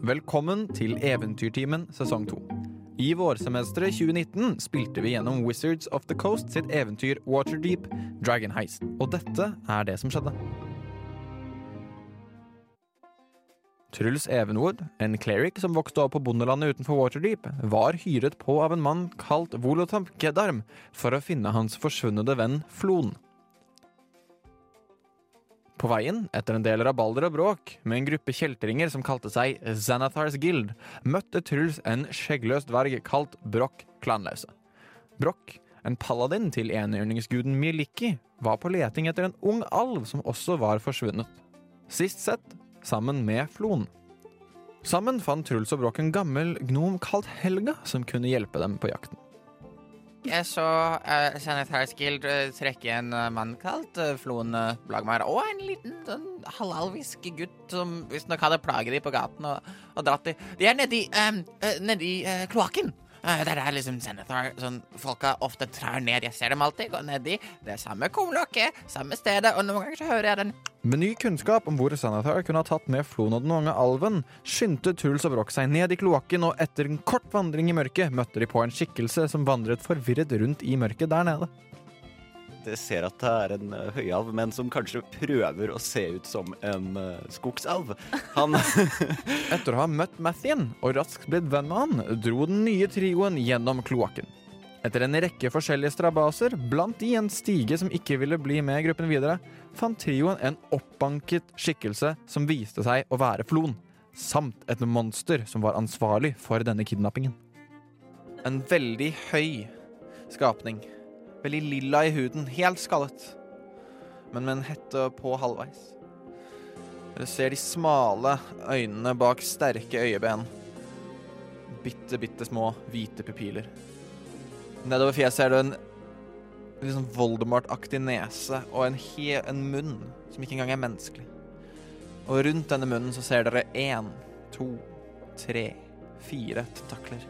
Velkommen til Eventyrtimen sesong 2. I vårsemesteret 2019 spilte vi gjennom Wizards of the Coast sitt eventyr Waterdeep Dragon Heist. Og dette er det som skjedde. Truls Evenwood, en cleric som vokste opp på bondelandet utenfor Waterdeep, var hyret på av en mann kalt Volotamp Gedarm for å finne hans forsvunne venn Flon. På veien, etter en del rabalder og bråk, med en gruppe kjeltringer som kalte seg Xanathars Guild, møtte Truls en skjeggløs dverg kalt Broch Klanlause. Broch, en paladin til enhjørningsguden Miliki, var på leting etter en ung alv som også var forsvunnet. Sist sett sammen med Flon. Sammen fant Truls og Broch en gammel gnom kalt Helga, som kunne hjelpe dem på jakten. Jeg så uh, Sanitarisk Guild uh, trekke en uh, mann kalt uh, Floen uh, Blagmar, og en liten sånn halalvisk gutt som visstnok hadde plaget de på gaten og, og dratt de. De er nedi, um, uh, nedi kloakken. Uh, det er liksom Senator sånn, folka ofte trær ned. Jeg ser dem alltid gå nedi. Det er samme kumlokket, samme stedet, og noen ganger så hører jeg den Med ny kunnskap om hvor Sanathar kunne ha tatt med Flon og den unge alven, skyndte Truls og Broch seg ned i kloakken, og etter en kort vandring i mørket møtte de på en skikkelse som vandret forvirret rundt i mørket der nede. Jeg ser at det er en uh, høyalv, men som kanskje prøver å se ut som en uh, skogsalv. Han Etter å ha møtt Mathien og raskt blitt venn med han, dro den nye trioen gjennom kloakken. Etter en rekke forskjellige strabaser, blant de en stige som ikke ville bli med gruppen videre, fant trioen en oppbanket skikkelse som viste seg å være Flon, samt et monster som var ansvarlig for denne kidnappingen. En veldig høy skapning. Veldig lilla i huden, helt skallet, men med en hette på halvveis. Dere ser de smale øynene bak sterke øyeben. Bitte, bitte små hvite pupiler. Nedover fjeset ser du en sånn Voldemort-aktig nese og en, en munn som ikke engang er menneskelig. Og rundt denne munnen så ser dere én, to, tre, fire tentakler.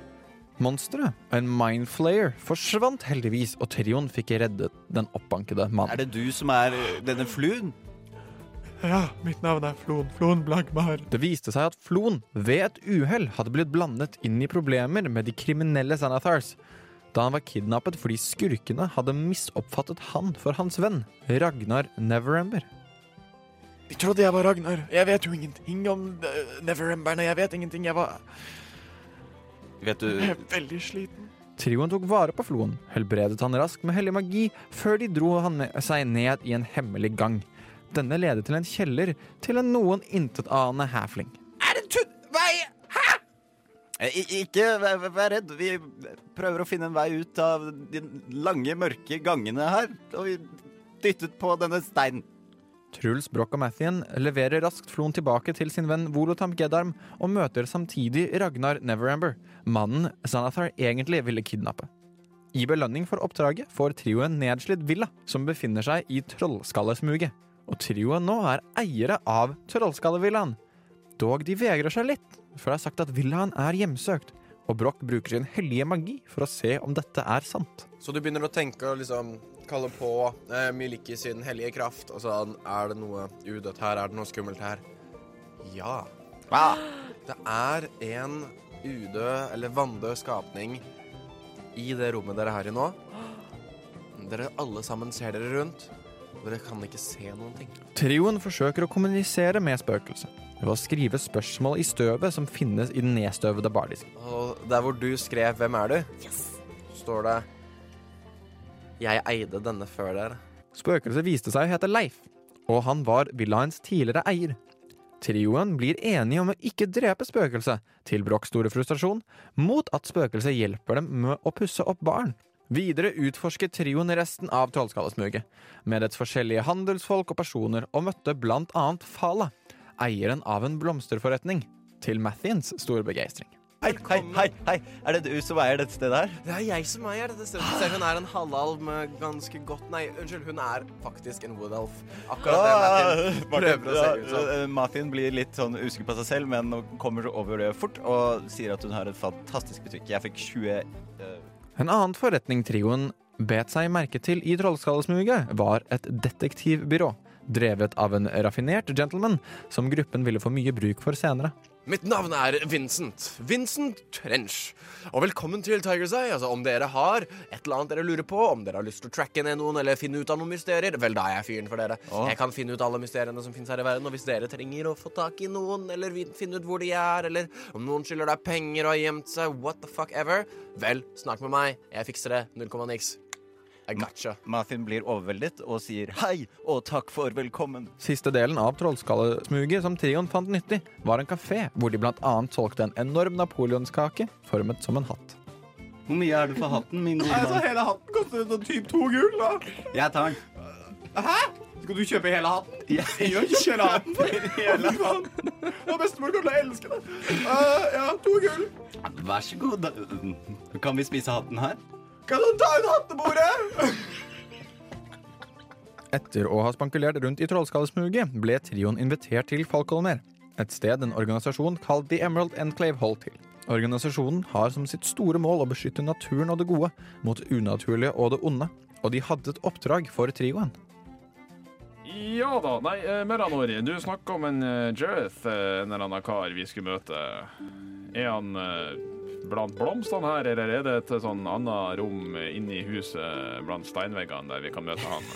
Monsteret, en mindflayer, forsvant heldigvis, og trioen fikk reddet den oppbankede mannen. Er det du som er uh, denne fluen? Ja, mitt navn er Flon. Flon Blagmar. Det viste seg at Flon ved et uhell hadde blitt blandet inn i problemer med de kriminelle Sanathars. da han var kidnappet fordi skurkene hadde misoppfattet han for hans venn, Ragnar Neverember. De trodde jeg var Ragnar. Jeg vet jo ingenting om uh, Neveremberne. Jeg vet ingenting. Jeg var Vet du jeg er veldig sliten. Trioen tok vare på Floen, helbredet han raskt med hellig magi, før de dro han seg ned i en hemmelig gang. Denne ledet til en kjeller til en noen intetanende hæfling. Er det tudd... Vei? Hæ? Eh, I- Ikke vær, vær redd. Vi prøver å finne en vei ut av de lange, mørke gangene her. Og vi dyttet på denne steinen. Truls, Broch og Mathien leverer raskt Flon tilbake til sin venn Volotamp Gedarm og møter samtidig Ragnar Neverember, mannen Zanathar egentlig ville kidnappe. I belønning for oppdraget får trioen nedslitt villa, som befinner seg i Trollskallesmuget. Og trioen nå er eiere av Trollskallevillaen. Dog de vegrer seg litt, for det er sagt at villaen er hjemsøkt, og Broch bruker sin hellige magi for å se om dette er sant. Så du begynner å tenke liksom kalle på eh, Miliki sin hellige kraft, og sånn Er det noe udødt her? Er det noe skummelt her? Ja. Det er en udød eller vanndød skapning i det rommet dere er i nå. Dere alle sammen ser dere rundt, og dere kan ikke se noen ting. Trioen forsøker å kommunisere med spøkelset ved å skrive spørsmål i støvet som finnes i den nedstøvede bardisken. Og der hvor du skrev 'Hvem er du?', står det 'Jeg eide denne før dere'. Spøkelset viste seg å hete Leif, og han var villaens tidligere eier. Trioen blir enige om å ikke drepe spøkelset, til Brochs store frustrasjon, mot at spøkelset hjelper dem med å pusse opp barn. Videre utforsket trioen resten av Trollskallesmuget, med dets forskjellige handelsfolk og personer, og møtte blant annet Fala, eieren av en blomsterforretning, til Mathiens store begeistring. Hei, hei, hei, hei. Er det du som eier dette stedet her? Det er jeg som eier dette stedet. Ser hun er en halvalv med ganske godt Nei, unnskyld, hun er faktisk en woodalf. Akkurat det Martin prøver å se ut som. Uh, Martin blir litt sånn usikker på seg selv, men kommer over det fort og sier at hun har et fantastisk butikk. Jeg fikk 20 uh, En annen forretning trioen bet seg merke til i Trollskallesmuget, var et detektivbyrå, drevet av en raffinert gentleman som gruppen ville få mye bruk for senere. Mitt navn er Vincent. Vincent Trench. Og velkommen til Tiger's Eye. Altså, om dere har et eller annet dere lurer på, om dere har lyst til å tracke ned noen eller finne ut av noen mysterier, vel, da er jeg fyren for dere. Å. Jeg kan finne ut alle mysteriene som finnes her i verden, og hvis dere trenger å få tak i noen, eller finne ut hvor de er, eller om noen skylder deg penger og har gjemt seg, what the fuck ever, vel, snakk med meg. Jeg fikser det. Null komma niks. I gotcha. Martin blir overveldet og sier hei og takk for velkommen. Siste delen av Trollskallesmuget som trioen fant nyttig, var en kafé hvor de bl.a. solgte en enorm napoleonskake formet som en hatt. Hvor mye er det for hatten, min gode mann? hele hatten koster sånn typ to gull, da. Jeg tar den. Skal du kjøpe hele hatten? Jeg gjør ikke hele hatten. Hele hatten. Og bestemor kommer til å elske det. Uh, ja, to gull. Vær så god. Kan vi spise hatten her? Kan han ta ut hattebordet? Etter å ha spankulert rundt i Trollskallesmuget ble trioen invitert til Falkolmer, et sted en organisasjon kalt The Emerald Enclave holdt til. Organisasjonen har som sitt store mål å beskytte naturen og det gode mot unaturlige og det onde, og de hadde et oppdrag for trioen. Ja da, nei, eh, Meranori, du snakka om en uh, Jareth, eh, en eller annen kar vi skulle møte. Er han eh, blant blomstene her, eller er det et sånn annet rom inni huset blant steinveggene der vi kan møte han?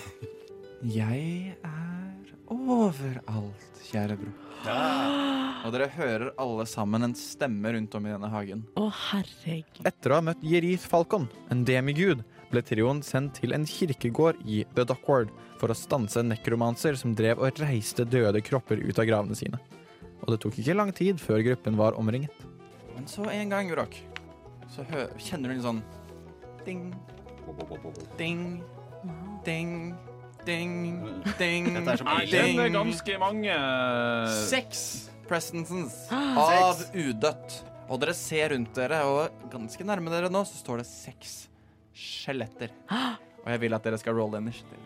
Jeg er overalt, kjære bror. Og dere hører alle sammen en stemme rundt om i denne hagen. Å, herregud. Etter å ha møtt Jerith Falcon, en demigud, ble trioen sendt til en kirkegård i The Dockward for å stanse nekromanser som drev og reiste døde kropper ut av gravene sine. Og det tok ikke lang tid før gruppen var omringet. Men så en gang, Urok, så hø kjenner du en sånn ding, ding, ding, ding, ding. ding. Jeg kjenner ganske mange Seks presences av udødt. Og dere ser rundt dere, og ganske nærme dere nå, så står det seks skjeletter. Og jeg vil at dere skal rolle initiativ.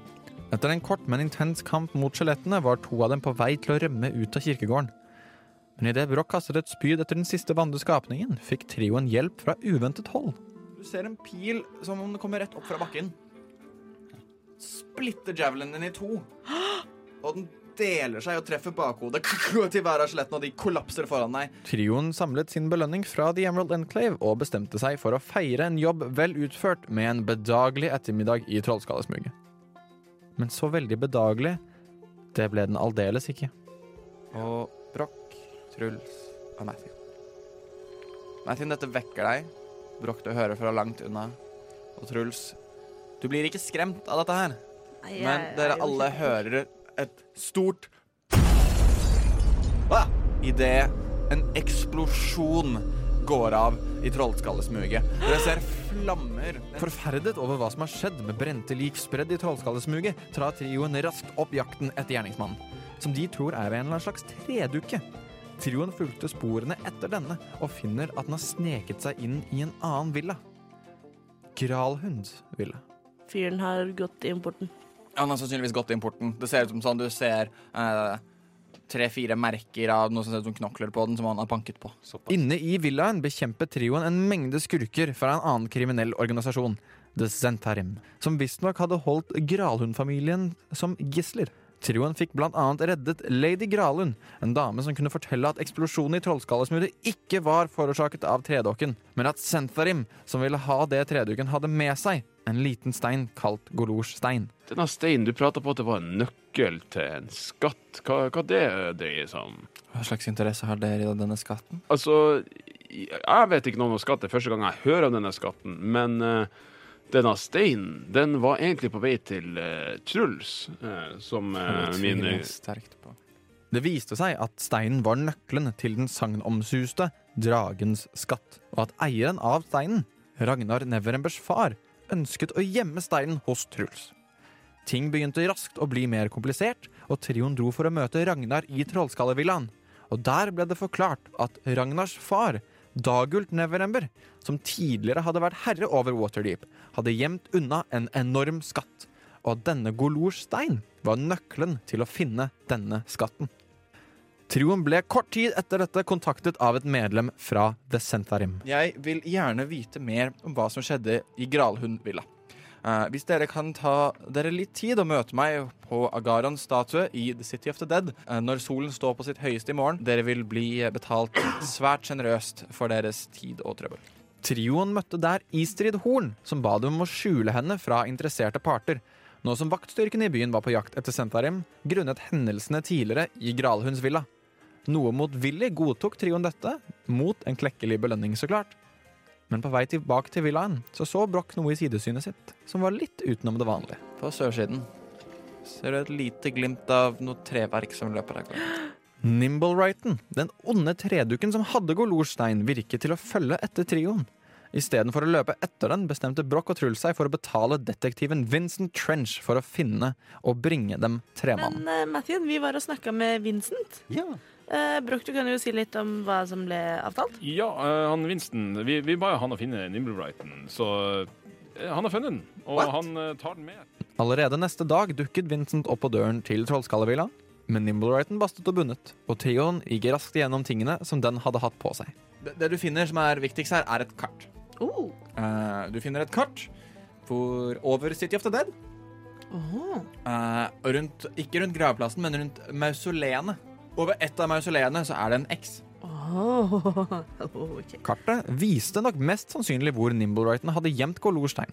Etter en kort, men intens kamp mot skjelettene var to av dem på vei til å rømme ut av kirkegården. Men idet Broch kastet et spyd etter den siste vante skapningen, fikk trioen hjelp fra uventet hold. Du ser en pil som om den kommer rett opp fra bakken. Splitter javelinen din i to. Og den deler seg og treffer bakhodet til hver av skjelettene, og de kollapser foran deg. Trioen samlet sin belønning fra The Emerald Enclave og bestemte seg for å feire en jobb vel utført med en bedagelig ettermiddag i Trollskallesmuget. Men så veldig bedagelig, det ble den aldeles ikke. Og Broch, Truls og Matthew. Matthew, dette vekker deg. Broch, du hører fra langt unna. Og Truls, du blir ikke skremt av dette her. Nei, jeg Men er dere alle hører et stort ah! Idet en eksplosjon går av i Trollskallesmuget. Dere ser flammer. Forferdet over hva som har skjedd med brente lik spredd i Trollskallesmuget, trar trioen raskt opp jakten etter gjerningsmannen, som de tror er en eller annen slags tredukke. Trioen fulgte sporene etter denne og finner at den har sneket seg inn i en annen villa. Gralhunds villa. Fyren har gått inn porten. Han har sannsynligvis gått inn porten. Det ser ut som sånn du ser eh, tre-fire merker av noe som ser ut som knokler på den, som han har banket på. Inne i villaen bekjempet trioen en mengde skurker fra en annen kriminell organisasjon, The Zentarim, som visstnok hadde holdt Gralhund-familien som gisler. Trioen fikk annet reddet Lady Gralund, en dame som kunne fortelle at eksplosjonen i Trollskallesmuret ikke var forårsaket av tredokken, men at Sentharim, som ville ha det tredukken, hadde med seg en liten stein kalt Golors stein. Denne steinen, du prata på at det var en nøkkel til en skatt. Hva, hva det dreier seg om? Hva slags interesse har dere i denne skatten? Altså, jeg vet ikke noe om skatt. Det er første gang jeg hører om denne skatten. Men eh, denne steinen, den var egentlig på vei til eh, Truls, eh, som uh, Det min tviler jeg sterkt på. Det viste seg at steinen var nøkkelen til den sagnomsuste Dragens skatt, og at eieren av steinen, Ragnar Neverembers far, ønsket å gjemme steinen hos Truls. Ting begynte raskt å bli mer komplisert, og trioen dro for å møte Ragnar i Trollskallevillaen. Og der ble det forklart at Ragnars far, Dagult Neverember, som tidligere hadde vært herre over Waterdeep, hadde gjemt unna en enorm skatt, og denne Golors stein var nøkkelen til å finne denne skatten. Trioen ble kort tid etter dette kontaktet av et medlem fra The Sentharim. Jeg vil gjerne vite mer om hva som skjedde i Gralhund-villa. Eh, hvis dere kan ta dere litt tid og møte meg på Agarons statue i The City of the Dead uh, når solen står på sitt høyeste i morgen, dere vil bli betalt svært sjenerøst for deres tid og trøbbel. Trioen møtte der Istrid Horn, som ba dem om å skjule henne fra interesserte parter. Nå som vaktstyrken i byen var på jakt etter Sentarim, grunnet hendelsene tidligere i Gralhundsvilla. Noe motvillig godtok trioen dette, mot en klekkelig belønning, så klart. Men på vei tilbake til villaen så så Broch noe i sidesynet sitt som var litt utenom det vanlige. På sørsiden ser du et lite glimt av noe treverk som løper av gårde. Nimblewrighten, den onde tredukken som hadde Golorstein, virket til å følge etter trioen. Istedenfor å løpe etter den, bestemte Broch og Truls seg for å betale detektiven Vincent Trench for å finne og bringe dem tremannen. Men uh, Mathien, vi var og snakka med Vincent. Ja. Uh, Broch, du kan jo si litt om hva som ble avtalt. Ja, eh, han Winston Vi, vi ba jo han å finne Nimblewrighten, så eh, han har funnet den. Og What? han eh, tar den med. Allerede neste dag dukket Vincent opp på døren til Trollskallevillaen, men Nimblewrighten bastet og bundet, og trioen gikk raskt gjennom tingene som den hadde hatt på seg. Det, det du finner som er viktigst her, er et kart. Oh. Eh, du finner et kart hvor, over City of the Dead. Åh. Eh, og rundt, ikke rundt gravplassen, men rundt mausoleene. Over ett av mausoleene så er det en X. Oh, okay. Kartet viste nok mest sannsynlig hvor Nimblewrighten hadde gjemt Golorstein,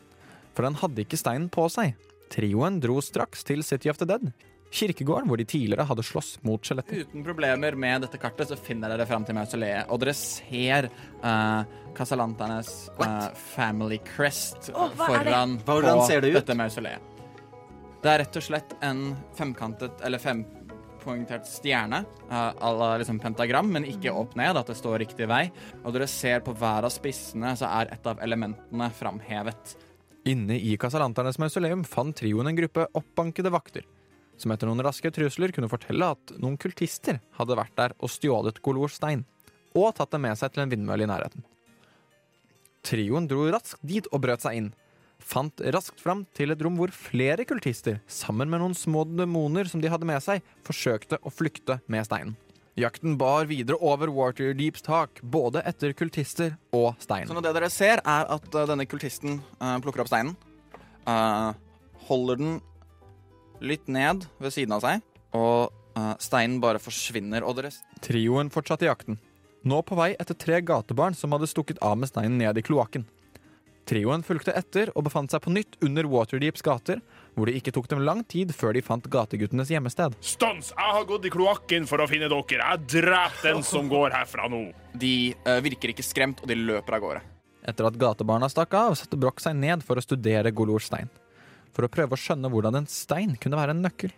for den hadde ikke steinen på seg. Trioen dro straks til City of the Dead, kirkegården hvor de tidligere hadde slåss mot skjeletter. Uten problemer med dette kartet så finner dere fram til mausoleet, og dere ser uh, Casalantanes uh, family crest oh, hva er det? foran Hvordan på ser det ut? dette mausoleet. Det er rett og slett en femkantet, eller fempoengtert stjerne, uh, à la liksom pentagram, men ikke opp ned, at det står riktig vei. Og dere ser på hver av spissene så er et av elementene framhevet. Inne i kasalanternes mausoleum fant trioen en gruppe oppbankede vakter, som etter noen raske trusler kunne fortelle at noen kultister hadde vært der og stjålet Golors stein, og tatt den med seg til en vindmølle i nærheten. Trioen dro raskt dit og brøt seg inn. Fant raskt fram til et rom hvor flere kultister, sammen med noen små demoner som de hadde med seg, forsøkte å flykte med steinen. Jakten bar videre over Waterdeeps tak, både etter kultister og stein. Så det dere ser, er at uh, denne kultisten uh, plukker opp steinen, uh, holder den litt ned ved siden av seg, og steinen bare forsvinner. Og dere Trioen fortsatte jakten, nå på vei etter tre gatebarn som hadde stukket av med steinen ned i kloakken. Trioen fulgte etter og befant seg på nytt under Waterdeeps gater, hvor det ikke tok dem lang tid før de fant gateguttenes gjemmested. Stans! Jeg har gått i kloakken for å finne dere. Jeg dreper den som går herfra nå. De uh, virker ikke skremt, og de løper av gårde. Etter at gatebarna stakk av, satte Broch seg ned for å studere Golors stein, for å prøve å skjønne hvordan en stein kunne være en nøkkel.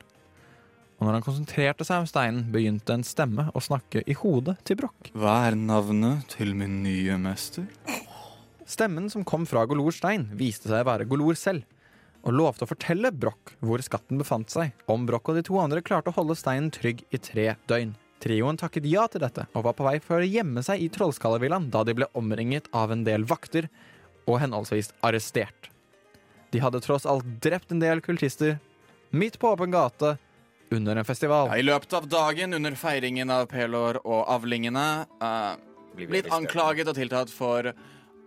Og når han konsentrerte seg om steinen, begynte en stemme å snakke i hodet til Broch. Hva er navnet til min nye mester? Stemmen som kom fra Golor stein, viste seg å være Golor selv, og lovte å fortelle Broch hvor skatten befant seg, om Broch og de to andre klarte å holde steinen trygg i tre døgn. Trioen takket ja til dette, og var på vei for å gjemme seg i Trollskallevillaen da de ble omringet av en del vakter og henholdsvis arrestert. De hadde tross alt drept en del kultister, midt på åpen gate, under en festival. Ja, I løpet av dagen under feiringen av Pelor og avlingene uh, blitt anklaget og tiltalt for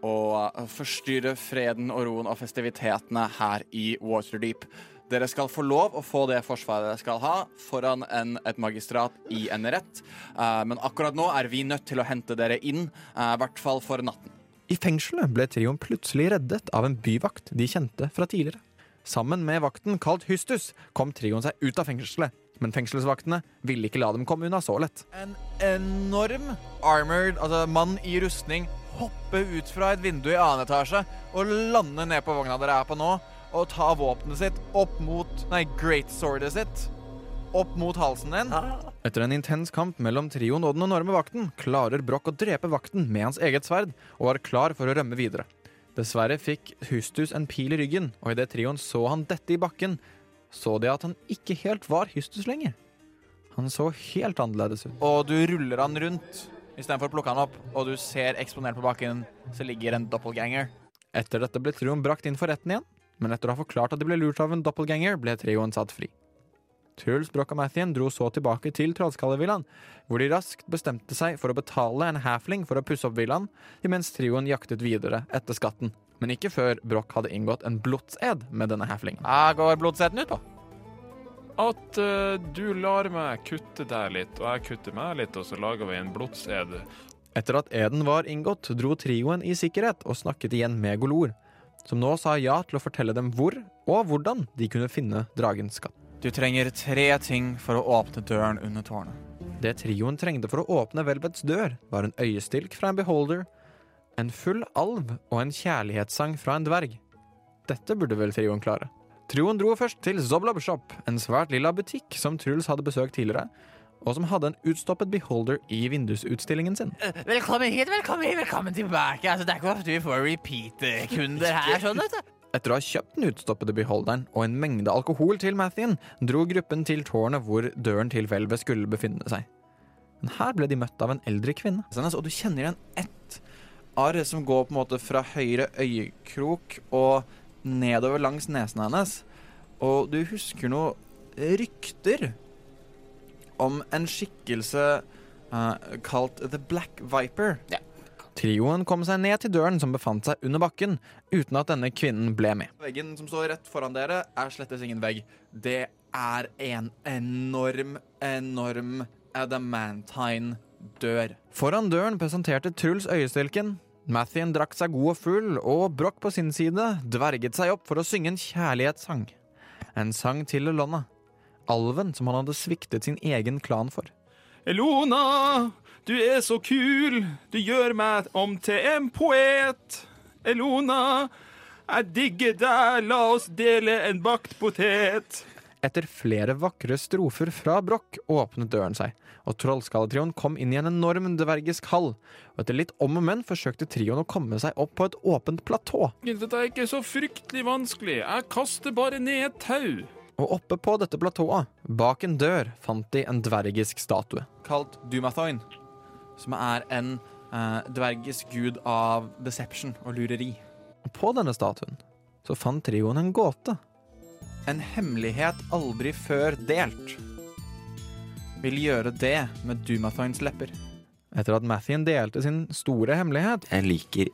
å forstyrre freden og roen og festivitetene her i Waterdeep. Dere skal få lov å få det forsvaret dere skal ha, foran en, et magistrat i en rett. Uh, men akkurat nå er vi nødt til å hente dere inn, eh, i hvert fall for natten. I fengselet ble trioen plutselig reddet av en byvakt de kjente fra tidligere. Sammen med vakten kalt Hystus kom trioen seg ut av fengselet, men fengselsvaktene ville ikke la dem komme unna så lett. En enorm armored, altså mann i rustning, hoppe ut fra et vindu i annen etasje og lande ned på vogna dere er på nå, og ta våpenet sitt opp mot Nei, great swordet sitt. Opp mot halsen din. Etter en intens kamp mellom trioen og den enorme vakten, klarer Broch å drepe vakten med hans eget sverd, og var klar for å rømme videre. Dessverre fikk Hystus en pil i ryggen, og idet trioen så han dette i bakken, så de at han ikke helt var Hystus lenger. Han så helt annerledes ut. Og du ruller han rundt istedenfor å plukke han opp, og du ser eksponert på bakken så ligger en doppelganger. Etter dette ble trioen brakt inn for retten igjen, men etter å ha forklart at de ble lurt av en doppelganger, ble trioen satt fri. Truls, Broch og Mathien dro så tilbake til Trollskallevillaen, hvor de raskt bestemte seg for å betale en halfling for å pusse opp villaen, imens trioen jaktet videre etter skatten. Men ikke før Broch hadde inngått en blodsed med denne halflingen. Hva går blodseden ut på? At eh, du lar meg kutte deg litt, og jeg kutter meg litt, og så lager vi en blodsed. Etter at eden var inngått, dro trioen i sikkerhet og snakket igjen med Golor, som nå sa ja til å fortelle dem hvor og hvordan de kunne finne dragens skatt. Du trenger tre ting for å åpne døren under tårnet. Det trioen trengte for å åpne Velvets dør, var en øyestilk fra en beholder, en full alv og en kjærlighetssang fra en dverg. Dette burde vel trioen klare. Trioen dro først til Zoblob Shop, en svært lilla butikk som Truls hadde besøkt tidligere, og som hadde en utstoppet beholder i vindusutstillingen sin. Velkommen hit, velkommen hit, velkommen tilbake. Altså, det er ikke ofte vi får repeat-kunder her, sånn, vet du. Etter å ha kjøpt den utstoppede beholderen og en mengde alkohol til Mathien, dro gruppen til tårnet hvor døren til hvelvet skulle befinne seg. Men her ble de møtt av en eldre kvinne. Og du kjenner igjen ett arr som går på en måte fra høyre øyekrok og nedover langs nesen hennes. Og du husker noe rykter om en skikkelse uh, kalt The Black Viper. Ja. Trioen kom seg ned til døren som befant seg under bakken, uten at denne kvinnen ble med. Veggen som står rett foran dere, er slettes ingen vegg. Det er en enorm, enorm adamantine dør. Foran døren presenterte Truls øyestilken. Mathien drakk seg god og full, og Broch på sin side dverget seg opp for å synge en kjærlighetssang. En sang til Elona, alven som han hadde sviktet sin egen klan for. Elona, du er så kul, du gjør meg om til en poet. Elona, jeg digger deg, la oss dele en bakt potet. Etter flere vakre strofer fra Broch åpnet døren seg, og Trollskalletrioen kom inn i en enorm dvergisk hall. Og etter litt om og men forsøkte trioen å komme seg opp på et åpent platå. Dette er ikke så fryktelig vanskelig, jeg kaster bare ned et tau. Og oppe på dette platået, bak en dør, fant de en dvergisk statue. Kalt Dumathoin, som er en eh, dvergisk gud av deception og lureri. Og på denne statuen så fant trioen en gåte. En hemmelighet aldri før delt. Vil gjøre det med Dumathoins lepper. Etter at Mathien delte sin store hemmelighet, Jeg liker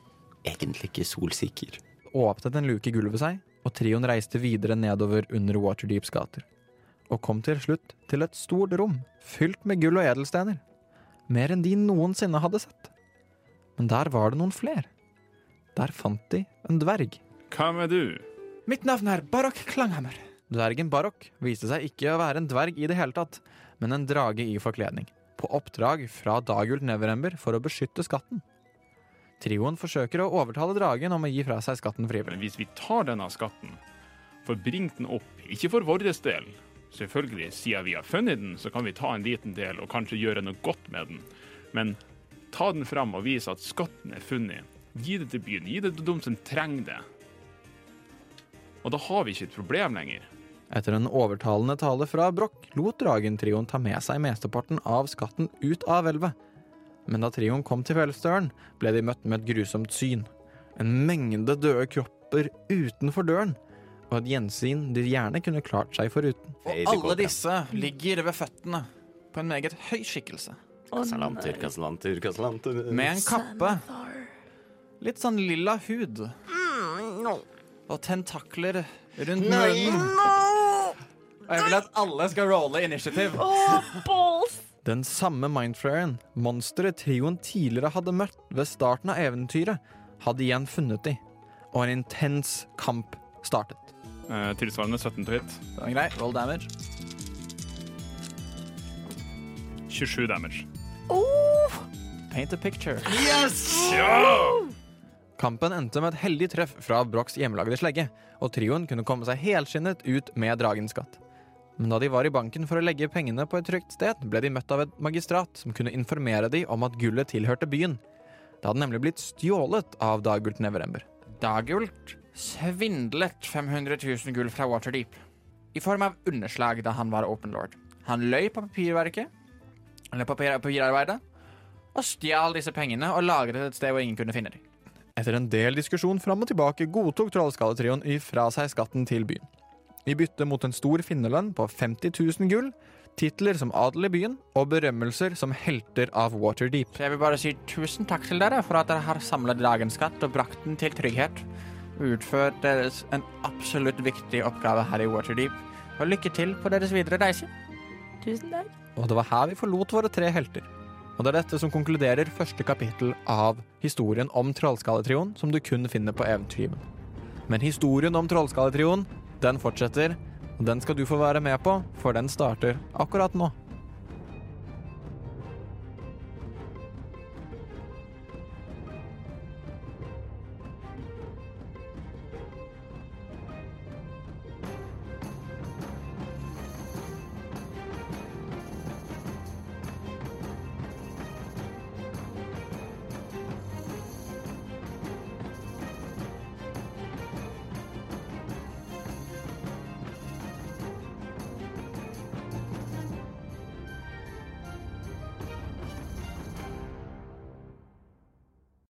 egentlig ikke solsikker. åpnet en luke i gulvet seg, og trioen reiste videre nedover under Waterdeeps gater. Og kom til slutt til et stort rom, fylt med gull og edelstener. Mer enn de noensinne hadde sett. Men der var det noen fler. Der fant de en dverg. Hvem er du? Mitt navn er Barok Klanghammer. Dvergen Barok viste seg ikke å være en dverg i det hele tatt, men en drage i forkledning. På oppdrag fra Dagult Neverember for å beskytte skatten. Trioen forsøker å overtale dragen om å gi fra seg skatten Men frivillig. hvis vi tar denne skatten, for bring den opp, ikke for vår del. Selvfølgelig, siden vi har funnet den, så kan vi ta en liten del og kanskje gjøre noe godt med den. Men ta den fram og vise at skatten er funnet. Gi det til byen, gi det til dem som trenger det. Og da har vi ikke et problem lenger. Etter en overtalende tale fra Broch lot dragentrioen ta med seg mesteparten av skatten ut av hvelvet. Men da trioen kom til hvelvsdøren, ble de møtt med et grusomt syn. En mengde døde kropper utenfor døren, og et gjensyn de gjerne kunne klart seg foruten. Og alle disse ligger ved føttene på en meget høy skikkelse. Kassalanter, kassalanter, kassalanter. Med en kappe. Litt sånn lilla hud. Og tentakler rundt munnen. Og jeg vil at alle skal rolle initiativ. Den samme mindflayeren, monsteret trioen tidligere hadde møtt ved starten av eventyret, hadde igjen funnet de, og en intens kamp startet. Eh, tilsvarende 17 til hit. Det er grei. Roll damage. 27 damage. Paint a picture. Kampen endte med et heldig treff fra Brochs hjemmelagde slegge, og trioen kunne komme seg helskinnet ut med dragens skatt. Men da de var i banken for å legge pengene på et trygt sted, ble de møtt av et magistrat som kunne informere de om at gullet tilhørte byen. Det hadde nemlig blitt stjålet av Dagult Neverember. Dagult svindlet 500 000 gull fra Waterdeep i form av underslag da han var open lord. Han løy på papirverket, eller papir, papirarbeidet, og stjal disse pengene og lagret et sted hvor ingen kunne finne dem. Etter en del diskusjon fram og tilbake godtok Trollskalletrioen ifra seg skatten til byen. i bytte mot en stor finnerlønn på 50 000 gull, titler som adel i byen og berømmelser som helter av Waterdeep. Så jeg vil bare si tusen takk til dere for at dere har samlet dagens skatt og brakt den til trygghet. Utført deres en absolutt viktig oppgave her i Waterdeep. Og lykke til på deres videre reise. Tusen takk. Og det var her vi forlot våre tre helter. Og det er dette som konkluderer første kapittel av historien om Trollskalletrioen, som du kun finner på Eventyrgiven. Men historien om Trollskalletrioen, den fortsetter, og den skal du få være med på, for den starter akkurat nå.